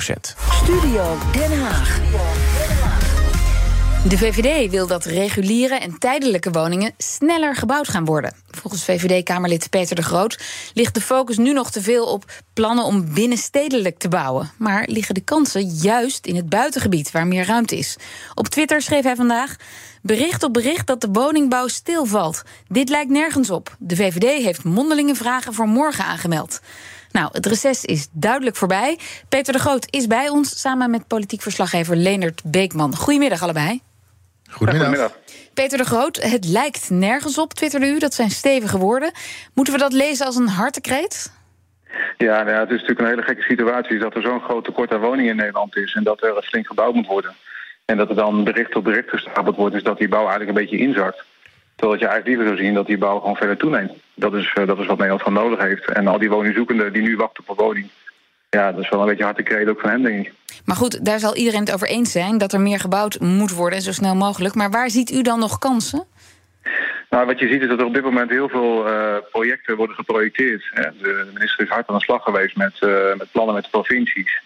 Studio Den Haag. De VVD wil dat reguliere en tijdelijke woningen sneller gebouwd gaan worden. Volgens VVD-Kamerlid Peter de Groot ligt de focus nu nog te veel op plannen om binnenstedelijk te bouwen. Maar liggen de kansen juist in het buitengebied waar meer ruimte is. Op Twitter schreef hij vandaag. Bericht op bericht dat de woningbouw stilvalt. Dit lijkt nergens op. De VVD heeft mondelinge vragen voor morgen aangemeld. Nou, het reces is duidelijk voorbij. Peter de Groot is bij ons samen met politiek verslaggever Leendert Beekman. Goedemiddag allebei. Goedemiddag. Peter de Groot, het lijkt nergens op, twitterde u. Dat zijn stevige woorden. Moeten we dat lezen als een hartekreet? Ja, nou ja, het is natuurlijk een hele gekke situatie dat er zo'n groot tekort aan woningen in Nederland is en dat er flink gebouwd moet worden. En dat er dan bericht op bericht gestapeld wordt, is dat die bouw eigenlijk een beetje inzakt. Terwijl je eigenlijk liever zou zien dat die bouw gewoon verder toeneemt. Dat is, uh, dat is wat Nederland van nodig heeft. En al die woningzoekenden die nu wachten op een woning, ja, dat is wel een beetje hartekreet ook van hem, denk ik. Maar goed, daar zal iedereen het over eens zijn dat er meer gebouwd moet worden en zo snel mogelijk. Maar waar ziet u dan nog kansen? Nou, wat je ziet is dat er op dit moment heel veel uh, projecten worden geprojecteerd. De minister is hard aan de slag geweest met, uh, met plannen met de provincies.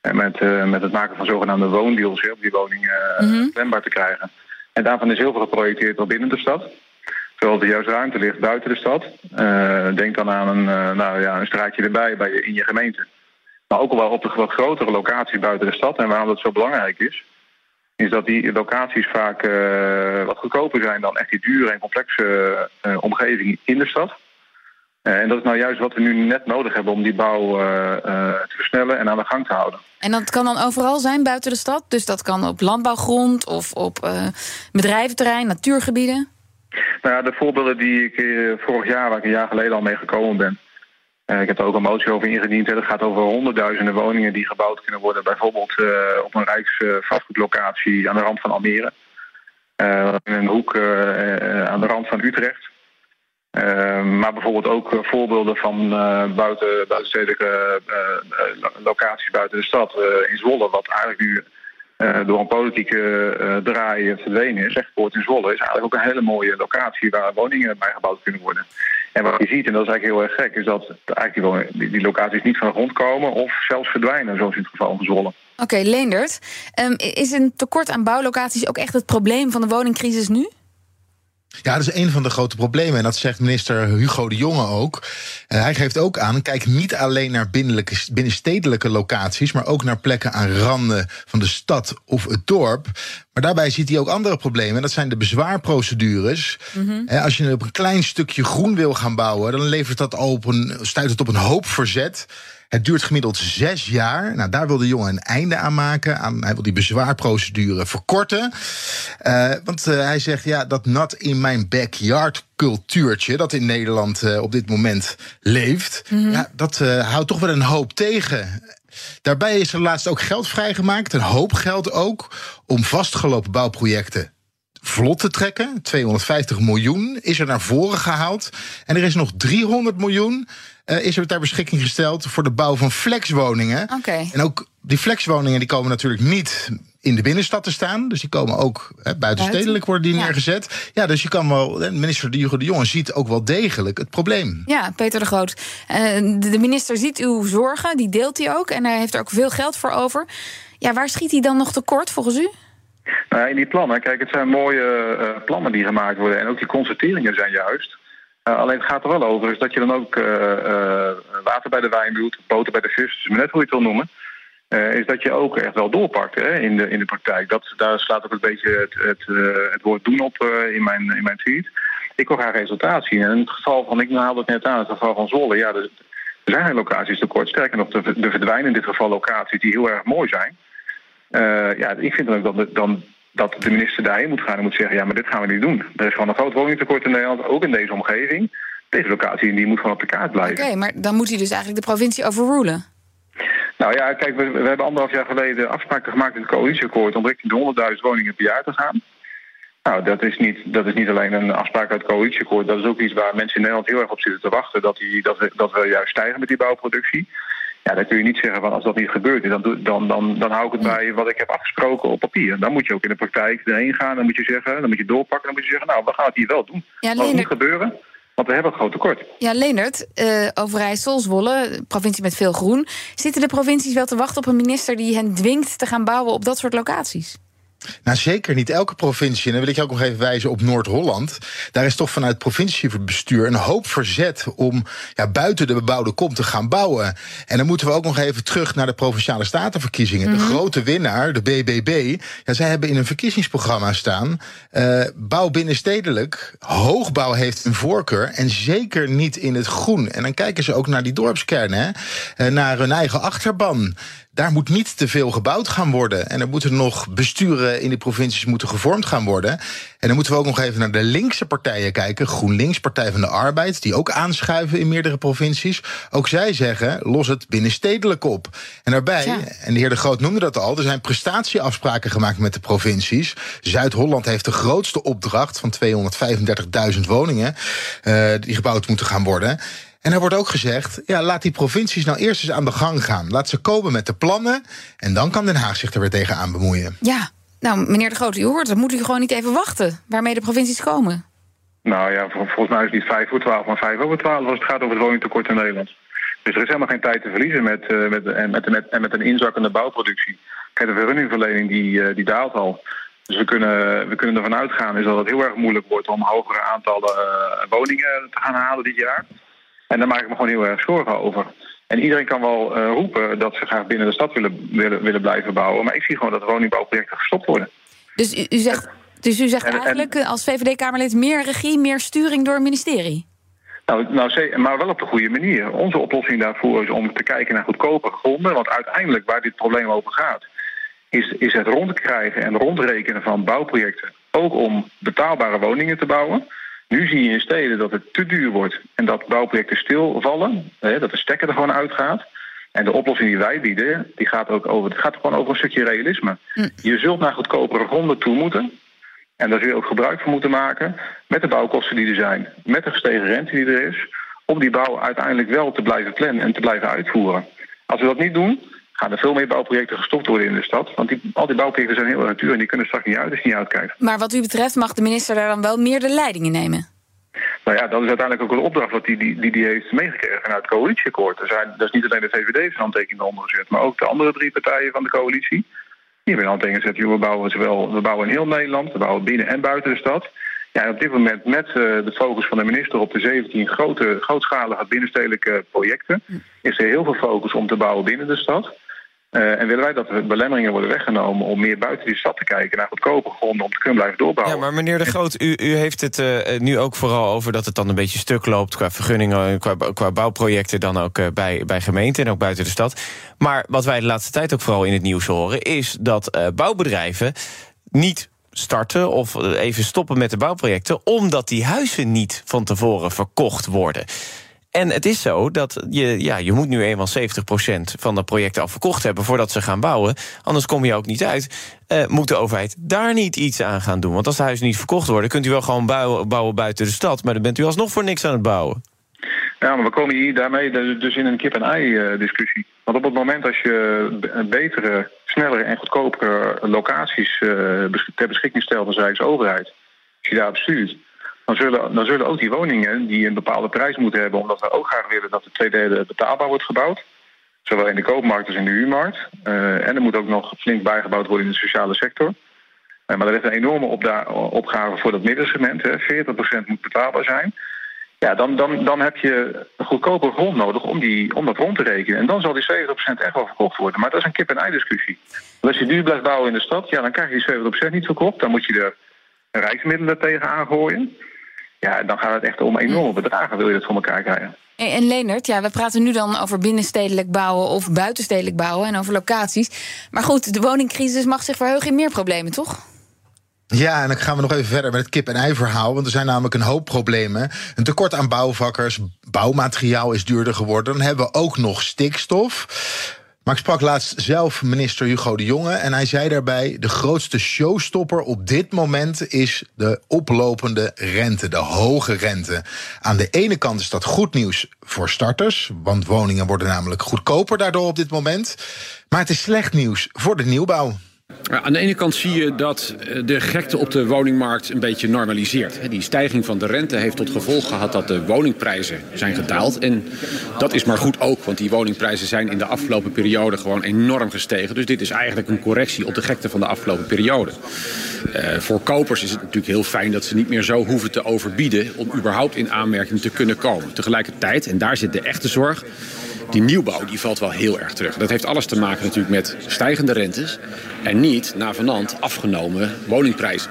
En met, uh, met het maken van zogenaamde woondeals om die woningen mm -hmm. te krijgen. En daarvan is heel veel geprojecteerd al binnen de stad. Terwijl er juist ruimte ligt buiten de stad. denk dan aan een, nou, ja, een straatje erbij bij je, in je gemeente. Maar ook al wel op de wat grotere locaties buiten de stad. En waarom dat zo belangrijk is, is dat die locaties vaak uh, wat goedkoper zijn dan echt die dure en complexe omgeving in de stad. Uh, en dat is nou juist wat we nu net nodig hebben om die bouw te versnellen en aan de gang te houden. En dat kan dan overal zijn buiten de stad? Dus dat kan op landbouwgrond of op bedrijventerrein, natuurgebieden? Nou ja, de voorbeelden die ik vorig jaar, waar ik een jaar geleden al mee gekomen ben, ik heb er ook een motie over ingediend. Het gaat over honderdduizenden woningen die gebouwd kunnen worden. Bijvoorbeeld op een rijksvastgoedlocatie aan de rand van Almere. In een hoek aan de rand van Utrecht. Maar bijvoorbeeld ook voorbeelden van buiten, buitenstedelijke locaties buiten de stad. in Zwolle, wat eigenlijk nu door een politieke draai verdwenen is. Rechtpoort in Zwolle is eigenlijk ook een hele mooie locatie waar woningen bij gebouwd kunnen worden. En wat je ziet, en dat is eigenlijk heel erg gek, is dat eigenlijk die, locaties niet van de grond komen of zelfs verdwijnen, zoals in het geval van Zwolle. Oké, Leendert. Um, is een tekort aan bouwlocaties ook echt het probleem van de woningcrisis nu? Ja, dat is een van de grote problemen. En dat zegt minister Hugo de Jonge ook. En hij geeft ook aan, kijk niet alleen naar binnenstedelijke locaties... maar ook naar plekken aan randen van de stad of het dorp. Maar daarbij ziet hij ook andere problemen. En dat zijn de bezwaarprocedures. Mm -hmm. Als je op een klein stukje groen wil gaan bouwen... dan levert dat op een, stuit het op een hoop verzet... Het duurt gemiddeld zes jaar. Nou, daar wil de jongen een einde aan maken. Aan, hij wil die bezwaarprocedure verkorten. Uh, want uh, hij zegt, ja, dat nat in mijn backyard cultuurtje... dat in Nederland uh, op dit moment leeft... Mm -hmm. ja, dat houdt toch wel een hoop tegen. Daarbij is er laatst ook geld vrijgemaakt, een hoop geld ook... om vastgelopen bouwprojecten vlot te trekken. 250 miljoen is er naar voren gehaald. En er is nog 300 miljoen uh, is er ter beschikking gesteld voor de bouw van flexwoningen. Okay. En ook die flexwoningen die komen natuurlijk niet in de binnenstad te staan. Dus die komen ook hè, buitenstedelijk worden die ja. neergezet. Ja, dus je kan wel, minister Hugo de Jonge ziet ook wel degelijk het probleem. Ja, Peter de Groot. Uh, de minister ziet uw zorgen, die deelt hij ook. En hij heeft er ook veel geld voor over. Ja, waar schiet hij dan nog tekort volgens u? Nou ja, in die plannen, kijk, het zijn mooie uh, plannen die gemaakt worden. En ook die constateringen zijn juist. Uh, alleen het gaat er wel over is dat je dan ook uh, water bij de wijn doet, boter bij de vis, dus net hoe je het wil noemen. is dat je ook echt wel doorpakt hè, in, de, in de praktijk. Dat, daar slaat ook een beetje het, het, woord doen op in, mijn, in mijn tweet. Ik wil graag resultaat zien. En in het geval van, ik haalde het net aan, het geval van Zwolle, ja, er, er zijn locaties tekort. Sterker nog, er verdwijnen in dit geval locaties die heel erg mooi zijn. Ja, ik vind dan ook dat, dan dat de minister daarin moet gaan en moet zeggen... ja, maar dit gaan we niet doen. Er is gewoon een groot woningtekort in Nederland, ook in deze omgeving. Deze locatie die moet gewoon op de kaart blijven. Oké, maar dan moet hij dus eigenlijk de provincie overrulen. Nou ja, kijk, we, we, hebben anderhalf jaar geleden afspraken gemaakt in het coalitieakkoord... om richting de 100.000 woningen per jaar te gaan. Nou, dat is, niet, dat is niet alleen een afspraak uit het coalitieakkoord. Dat is ook iets waar mensen in Nederland heel erg op zitten te wachten. Dat, die, dat, we, dat we juist stijgen met die bouwproductie. Ja, dan kun je niet zeggen van als dat niet gebeurt, dan, dan, dan, dan hou ik het bij wat ik heb afgesproken op papier. Dan moet je ook in de praktijk erheen gaan. Dan moet je zeggen, dan moet je doorpakken. Dan moet je zeggen, nou, we gaan het hier wel doen. Ja, Als het niet gebeuren, Want we hebben een groot tekort. Ja, Leendert, uh, Overijssel, Zwolle, provincie met veel groen. Zitten de provincies wel te wachten op een minister die hen dwingt te gaan bouwen op dat soort locaties? Nou, zeker niet elke provincie. En dan wil ik je ook nog even wijzen op Noord-Holland. Daar is toch vanuit provinciebestuur een hoop verzet om ja, buiten de bebouwde kom te gaan bouwen. En dan moeten we ook nog even terug naar de provinciale statenverkiezingen. De mhm. grote winnaar, de BBB, ja, zij hebben in een verkiezingsprogramma staan. Uh, bouw binnenstedelijk. Hoogbouw heeft een voorkeur. En zeker niet in het groen. En dan kijken ze ook naar die dorpskernen, hè, eh, naar hun eigen achterban daar moet niet te veel gebouwd gaan worden. En er moeten nog besturen in die provincies moeten gevormd gaan worden. En dan moeten we ook nog even naar de linkse partijen kijken. GroenLinks, Partij van de Arbeid, die ook aanschuiven in meerdere provincies. Ook zij zeggen, los het binnenstedelijk op. En daarbij, en de heer De Groot noemde dat al... er zijn prestatieafspraken gemaakt met de provincies. Zuid-Holland heeft de grootste opdracht van 235.000 woningen... Uh, die gebouwd moeten gaan worden. En er wordt ook gezegd, ja, laat die provincies nou eerst eens aan de gang gaan. Laat ze komen met de plannen en dan kan Den Haag zich er weer tegenaan bemoeien. Ja, nou meneer De Groot, u hoort, dan moet u gewoon niet even wachten waarmee de provincies komen. Nou ja, volgens mij is het niet vijf voor twaalf, maar vijf over twaalf als het gaat over het woningtekort in Nederland. Dus er is helemaal geen tijd te verliezen met, uh, met, en, met, met, en met een inzakkende bouwproductie. Kijk, de vergunningverlening die, uh, die daalt al. Dus we kunnen, we kunnen ervan uitgaan is dat het heel erg moeilijk wordt om hogere aantallen uh, woningen te gaan halen dit jaar. En daar maak ik me gewoon heel erg zorgen over. En iedereen kan wel uh, roepen dat ze graag binnen de stad willen, willen, willen blijven bouwen. Maar ik zie gewoon dat woningbouwprojecten gestopt worden. Dus u, u zegt, dus u zegt eigenlijk en, als VVD-Kamerlid meer regie, meer sturing door het ministerie? Nou, nou, maar wel op de goede manier. Onze oplossing daarvoor is om te kijken naar goedkope gronden. Want uiteindelijk waar dit probleem over gaat, is, is het rondkrijgen en rondrekenen van bouwprojecten. Ook om betaalbare woningen te bouwen. Nu zie je in steden dat het te duur wordt en dat bouwprojecten stilvallen, hè, dat de stekker er gewoon uitgaat. En de oplossing die wij bieden, die gaat ook over, het gaat gewoon over een stukje realisme. Hm. Je zult naar goedkopere gronden toe moeten. En daar zul je ook gebruik van moeten maken met de bouwkosten die er zijn, met de gestegen rente die er is, om die bouw uiteindelijk wel te blijven plannen en te blijven uitvoeren. Als we dat niet doen, gaan er veel meer bouwprojecten gestopt worden in de stad. Want die, al die bouwprojecten zijn heel duur en die kunnen straks niet uit als je niet uitkijkt. Maar wat u betreft mag de minister daar dan wel meer de leiding in nemen? Nou ja, dat is uiteindelijk ook een opdracht wat die, die, die, die heeft meegekregen vanuit het coalitieakkoord. Er zijn, dat is niet alleen de VVD zijn handtekening onder gezet, maar ook de andere drie partijen van de coalitie. Die hebben een handtekening gezet, we bouwen, zowel, we bouwen in heel Nederland, we bouwen binnen en buiten de stad. Ja, op dit moment met uh, de focus van de minister op de 17 grote, grootschalige binnenstedelijke projecten... Hm. is er heel veel focus om te bouwen binnen de stad. Uh, en willen wij dat de belemmeringen worden weggenomen om meer buiten die stad te kijken naar goedkope gronden om te kunnen blijven doorbouwen. Ja, maar meneer De Groot, u, u heeft het uh, nu ook vooral over dat het dan een beetje stuk loopt qua vergunningen, qua, qua bouwprojecten dan ook bij, bij gemeenten en ook buiten de stad. Maar wat wij de laatste tijd ook vooral in het nieuws horen, is dat bouwbedrijven niet starten of even stoppen met de bouwprojecten, omdat die huizen niet van tevoren verkocht worden. En het is zo dat je, ja, je moet nu eenmaal 70% van de projecten al verkocht hebben voordat ze gaan bouwen. Anders kom je ook niet uit. Uh, moet de overheid daar niet iets aan gaan doen? Want als de huizen niet verkocht worden, kunt u wel gewoon bouwen, buiten de stad. Maar dan bent u alsnog voor niks aan het bouwen. Ja, maar we komen hier daarmee dus in een kip-en-ei-discussie. Want op het moment als je betere, snellere en goedkopere locaties uh, ter beschikking stelt als Rijksoverheid, als je daarop stuurt, dan zullen, dan zullen ook die woningen die een bepaalde prijs moeten hebben, omdat we ook graag willen dat de twee derde betaalbaar wordt gebouwd. Zowel in de koopmarkt als in de huurmarkt. Uh, en er moet ook nog flink bijgebouwd worden in de sociale sector. Uh, maar er is een enorme opgave voor dat middensegment. Hè. 40% moet betaalbaar zijn. Ja, dan, dan, dan heb je een goedkope grond nodig om, die, om dat rond te rekenen. En dan zal die 70% echt wel verkocht worden. Maar dat is een kip-en-ei-discussie. Als je duur blijft bouwen in de stad, ja, dan krijg je die 70% niet verkocht. Dan moet je er rijksmiddelen tegen aangooien ja, dan gaat het echt om enorme bedragen, wil je dat voor elkaar krijgen. En, en Leonard, ja, we praten nu dan over binnenstedelijk bouwen of buitenstedelijk bouwen en over locaties. Maar goed, de woningcrisis mag zich verheugen in meer problemen, toch? Ja, en dan gaan we nog even verder met het kip-en-ei-verhaal. Want er zijn namelijk een hoop problemen. Een tekort aan bouwvakkers, bouwmateriaal is duurder geworden. Dan hebben we ook nog stikstof. Maar ik sprak laatst zelf minister Hugo de Jonge en hij zei daarbij: de grootste showstopper op dit moment is de oplopende rente, de hoge rente. Aan de ene kant is dat goed nieuws voor starters, want woningen worden namelijk goedkoper daardoor op dit moment. Maar het is slecht nieuws voor de nieuwbouw. Aan de ene kant zie je dat eh, de gekte op de woningmarkt een beetje normaliseert. Die stijging van de rente heeft tot gevolg gehad dat de woningprijzen zijn gedaald. En dat is maar goed ook, want die woningprijzen zijn in de afgelopen periode gewoon enorm gestegen. Dus dit is eigenlijk een correctie op de gekte van de afgelopen periode. Uh, voor kopers is het natuurlijk heel fijn dat ze niet meer zo hoeven te overbieden om überhaupt in aanmerking te kunnen komen. Tegelijkertijd, en daar zit de echte zorg, die nieuwbouw die valt wel heel erg terug. Dat heeft alles te maken natuurlijk met stijgende rentes en niet navenant afgenomen woningprijzen.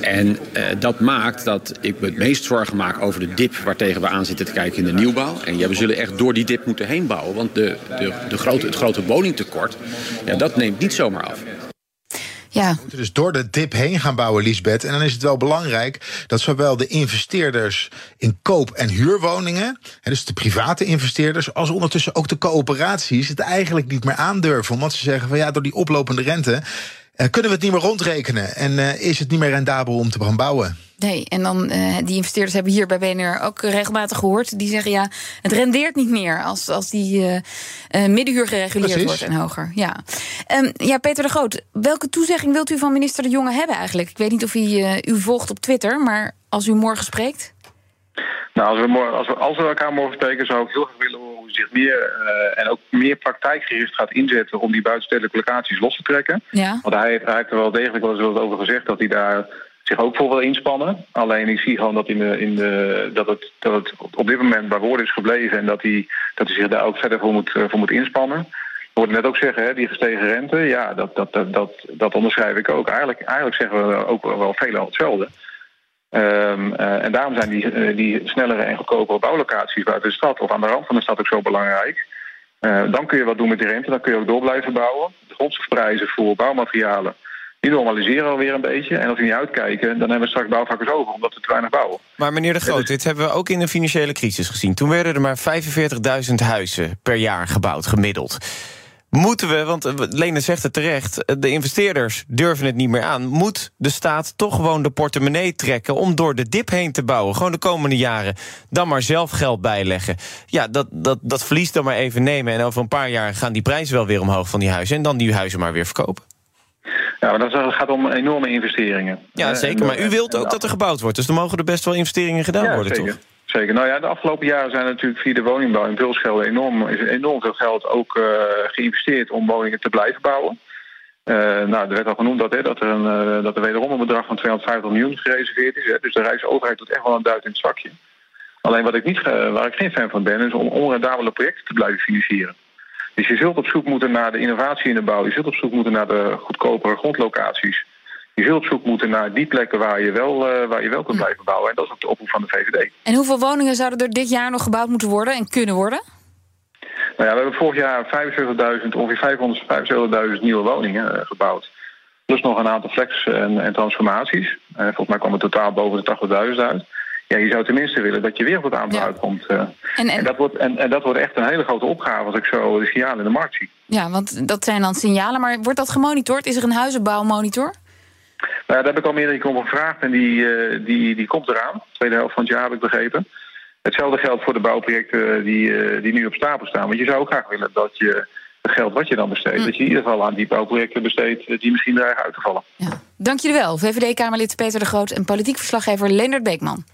En uh, dat maakt dat ik me het meest zorgen maak over de dip waartegen we aan zitten te kijken in de nieuwbouw. En ja, we zullen echt door die dip moeten heen bouwen, want de, de, de grote, het grote woningtekort, ja, dat neemt niet zomaar af. We moeten dus door de dip heen gaan bouwen, Lisbeth. En dan is het wel belangrijk dat zowel de investeerders in koop- en huurwoningen, dus de private investeerders, als ondertussen ook de coöperaties, het eigenlijk niet meer aandurven. Omdat ze zeggen van ja, door die oplopende rente kunnen we het niet meer rondrekenen. En uh, is het niet meer rendabel om te gaan bouwen. Nee, en dan uh, die investeerders hebben hier bij BNR ook regelmatig gehoord. Die zeggen ja, het rendeert niet meer als, als die uh, uh, middenhuur gereguleerd Precies. wordt en hoger. Ja. Um, ja, Peter de Groot, welke toezegging wilt u van minister De Jonge hebben eigenlijk? Ik weet niet of hij u volgt op Twitter, maar als u morgen spreekt. Nou, als we, morgen, als, we, als we elkaar morgen spreken, zou ik heel graag willen horen zich meer en ook meer praktijkgericht gaat inzetten om die buitenstedelijke locaties los te trekken. Ja. Want hij heeft, hij heeft er wel degelijk wel eens wat over gezegd dat hij daar zich ook voor wil inspannen. Alleen ik zie gewoon dat, in de, in de, dat, het, dat het op dit moment bij woorden is gebleven en dat hij, dat hij zich daar ook verder voor moet, voor moet inspannen. Ik hoorde net ook zeggen, hè, die gestegen rente, ja, dat, dat, dat, dat, dat onderschrijf ik ook. Eigenlijk, eigenlijk zeggen we ook wel veel hetzelfde. Um, uh, en daarom zijn die, uh, die snellere en goedkopere bouwlocaties buiten de stad of aan de rand van de stad ook zo belangrijk. Uh, dan kun je wat doen met die rente, dan kun je ook door blijven bouwen. De grondstofprijzen voor bouwmaterialen die normaliseren alweer een beetje. En als we niet uitkijken, dan hebben we straks bouwvakkers over... omdat we te weinig bouwen. Maar meneer De Groot, dit hebben we ook in de financiële crisis gezien. Toen werden er maar 45.000 huizen per jaar gebouwd, gemiddeld. Moeten we, want Lene zegt het terecht... de investeerders durven het niet meer aan... moet de staat toch gewoon de portemonnee trekken... om door de dip heen te bouwen, gewoon de komende jaren... dan maar zelf geld bijleggen. Ja, dat, dat, dat verlies dan maar even nemen... en over een paar jaar gaan die prijzen wel weer omhoog van die huizen... en dan die huizen maar weer verkopen. Ja, maar dat gaat om enorme investeringen. Ja, zeker. Maar u wilt ook dat er gebouwd wordt. Dus dan mogen er best wel investeringen gedaan ja, worden, zeker. toch? Zeker. Nou ja, de afgelopen jaren zijn natuurlijk via de woningbouw in Pulsgelden enorm, is enorm veel geld ook uh, geïnvesteerd om woningen te blijven bouwen. Uh, nou, er werd al genoemd dat, hè, dat, er een, uh, dat er wederom een bedrag van 250 miljoen gereserveerd is. Hè. Dus de Rijksoverheid doet echt wel een duit in het zakje. Alleen wat ik niet, waar ik geen fan van ben, is om onrendabele projecten te blijven financieren. Dus je zult op zoek moeten naar de innovatie in de bouw. Je zult op zoek moeten naar de goedkopere grondlocaties. Je zult op zoek moeten naar die plekken waar je wel, uh, waar je wel kunt blijven bouwen. En dat is ook de oproep van de VVD. En hoeveel woningen zouden er dit jaar nog gebouwd moeten worden en kunnen worden? Nou ja, we hebben vorig jaar 75.000, ongeveer 575.000 nieuwe woningen uh, gebouwd. Plus nog een aantal flex- en, en transformaties. Uh, volgens mij kwam het totaal boven de 80.000 uit. Ja, je zou tenminste willen dat je weer op het aantal ja. uitkomt. Uh, en, en... En, dat wordt, en, en dat wordt echt een hele grote opgave als ik zo de signalen in de markt zie. Ja, want dat zijn dan signalen. Maar wordt dat gemonitord? Is er een huizenbouwmonitor? Nou, daar heb ik al meerdere keer om gevraagd en die, uh, die, die komt eraan. Tweede helft van het jaar heb ik begrepen. Hetzelfde geldt voor de bouwprojecten die, uh, die nu op stapel staan. Want je zou ook graag willen dat je het geld wat je dan besteedt... Mm. dat je in ieder geval aan die bouwprojecten besteedt... die misschien dreigen uit te vallen. Ja. Dank jullie wel, VVD-Kamerlid Peter de Groot... en politiek verslaggever Leonard Beekman.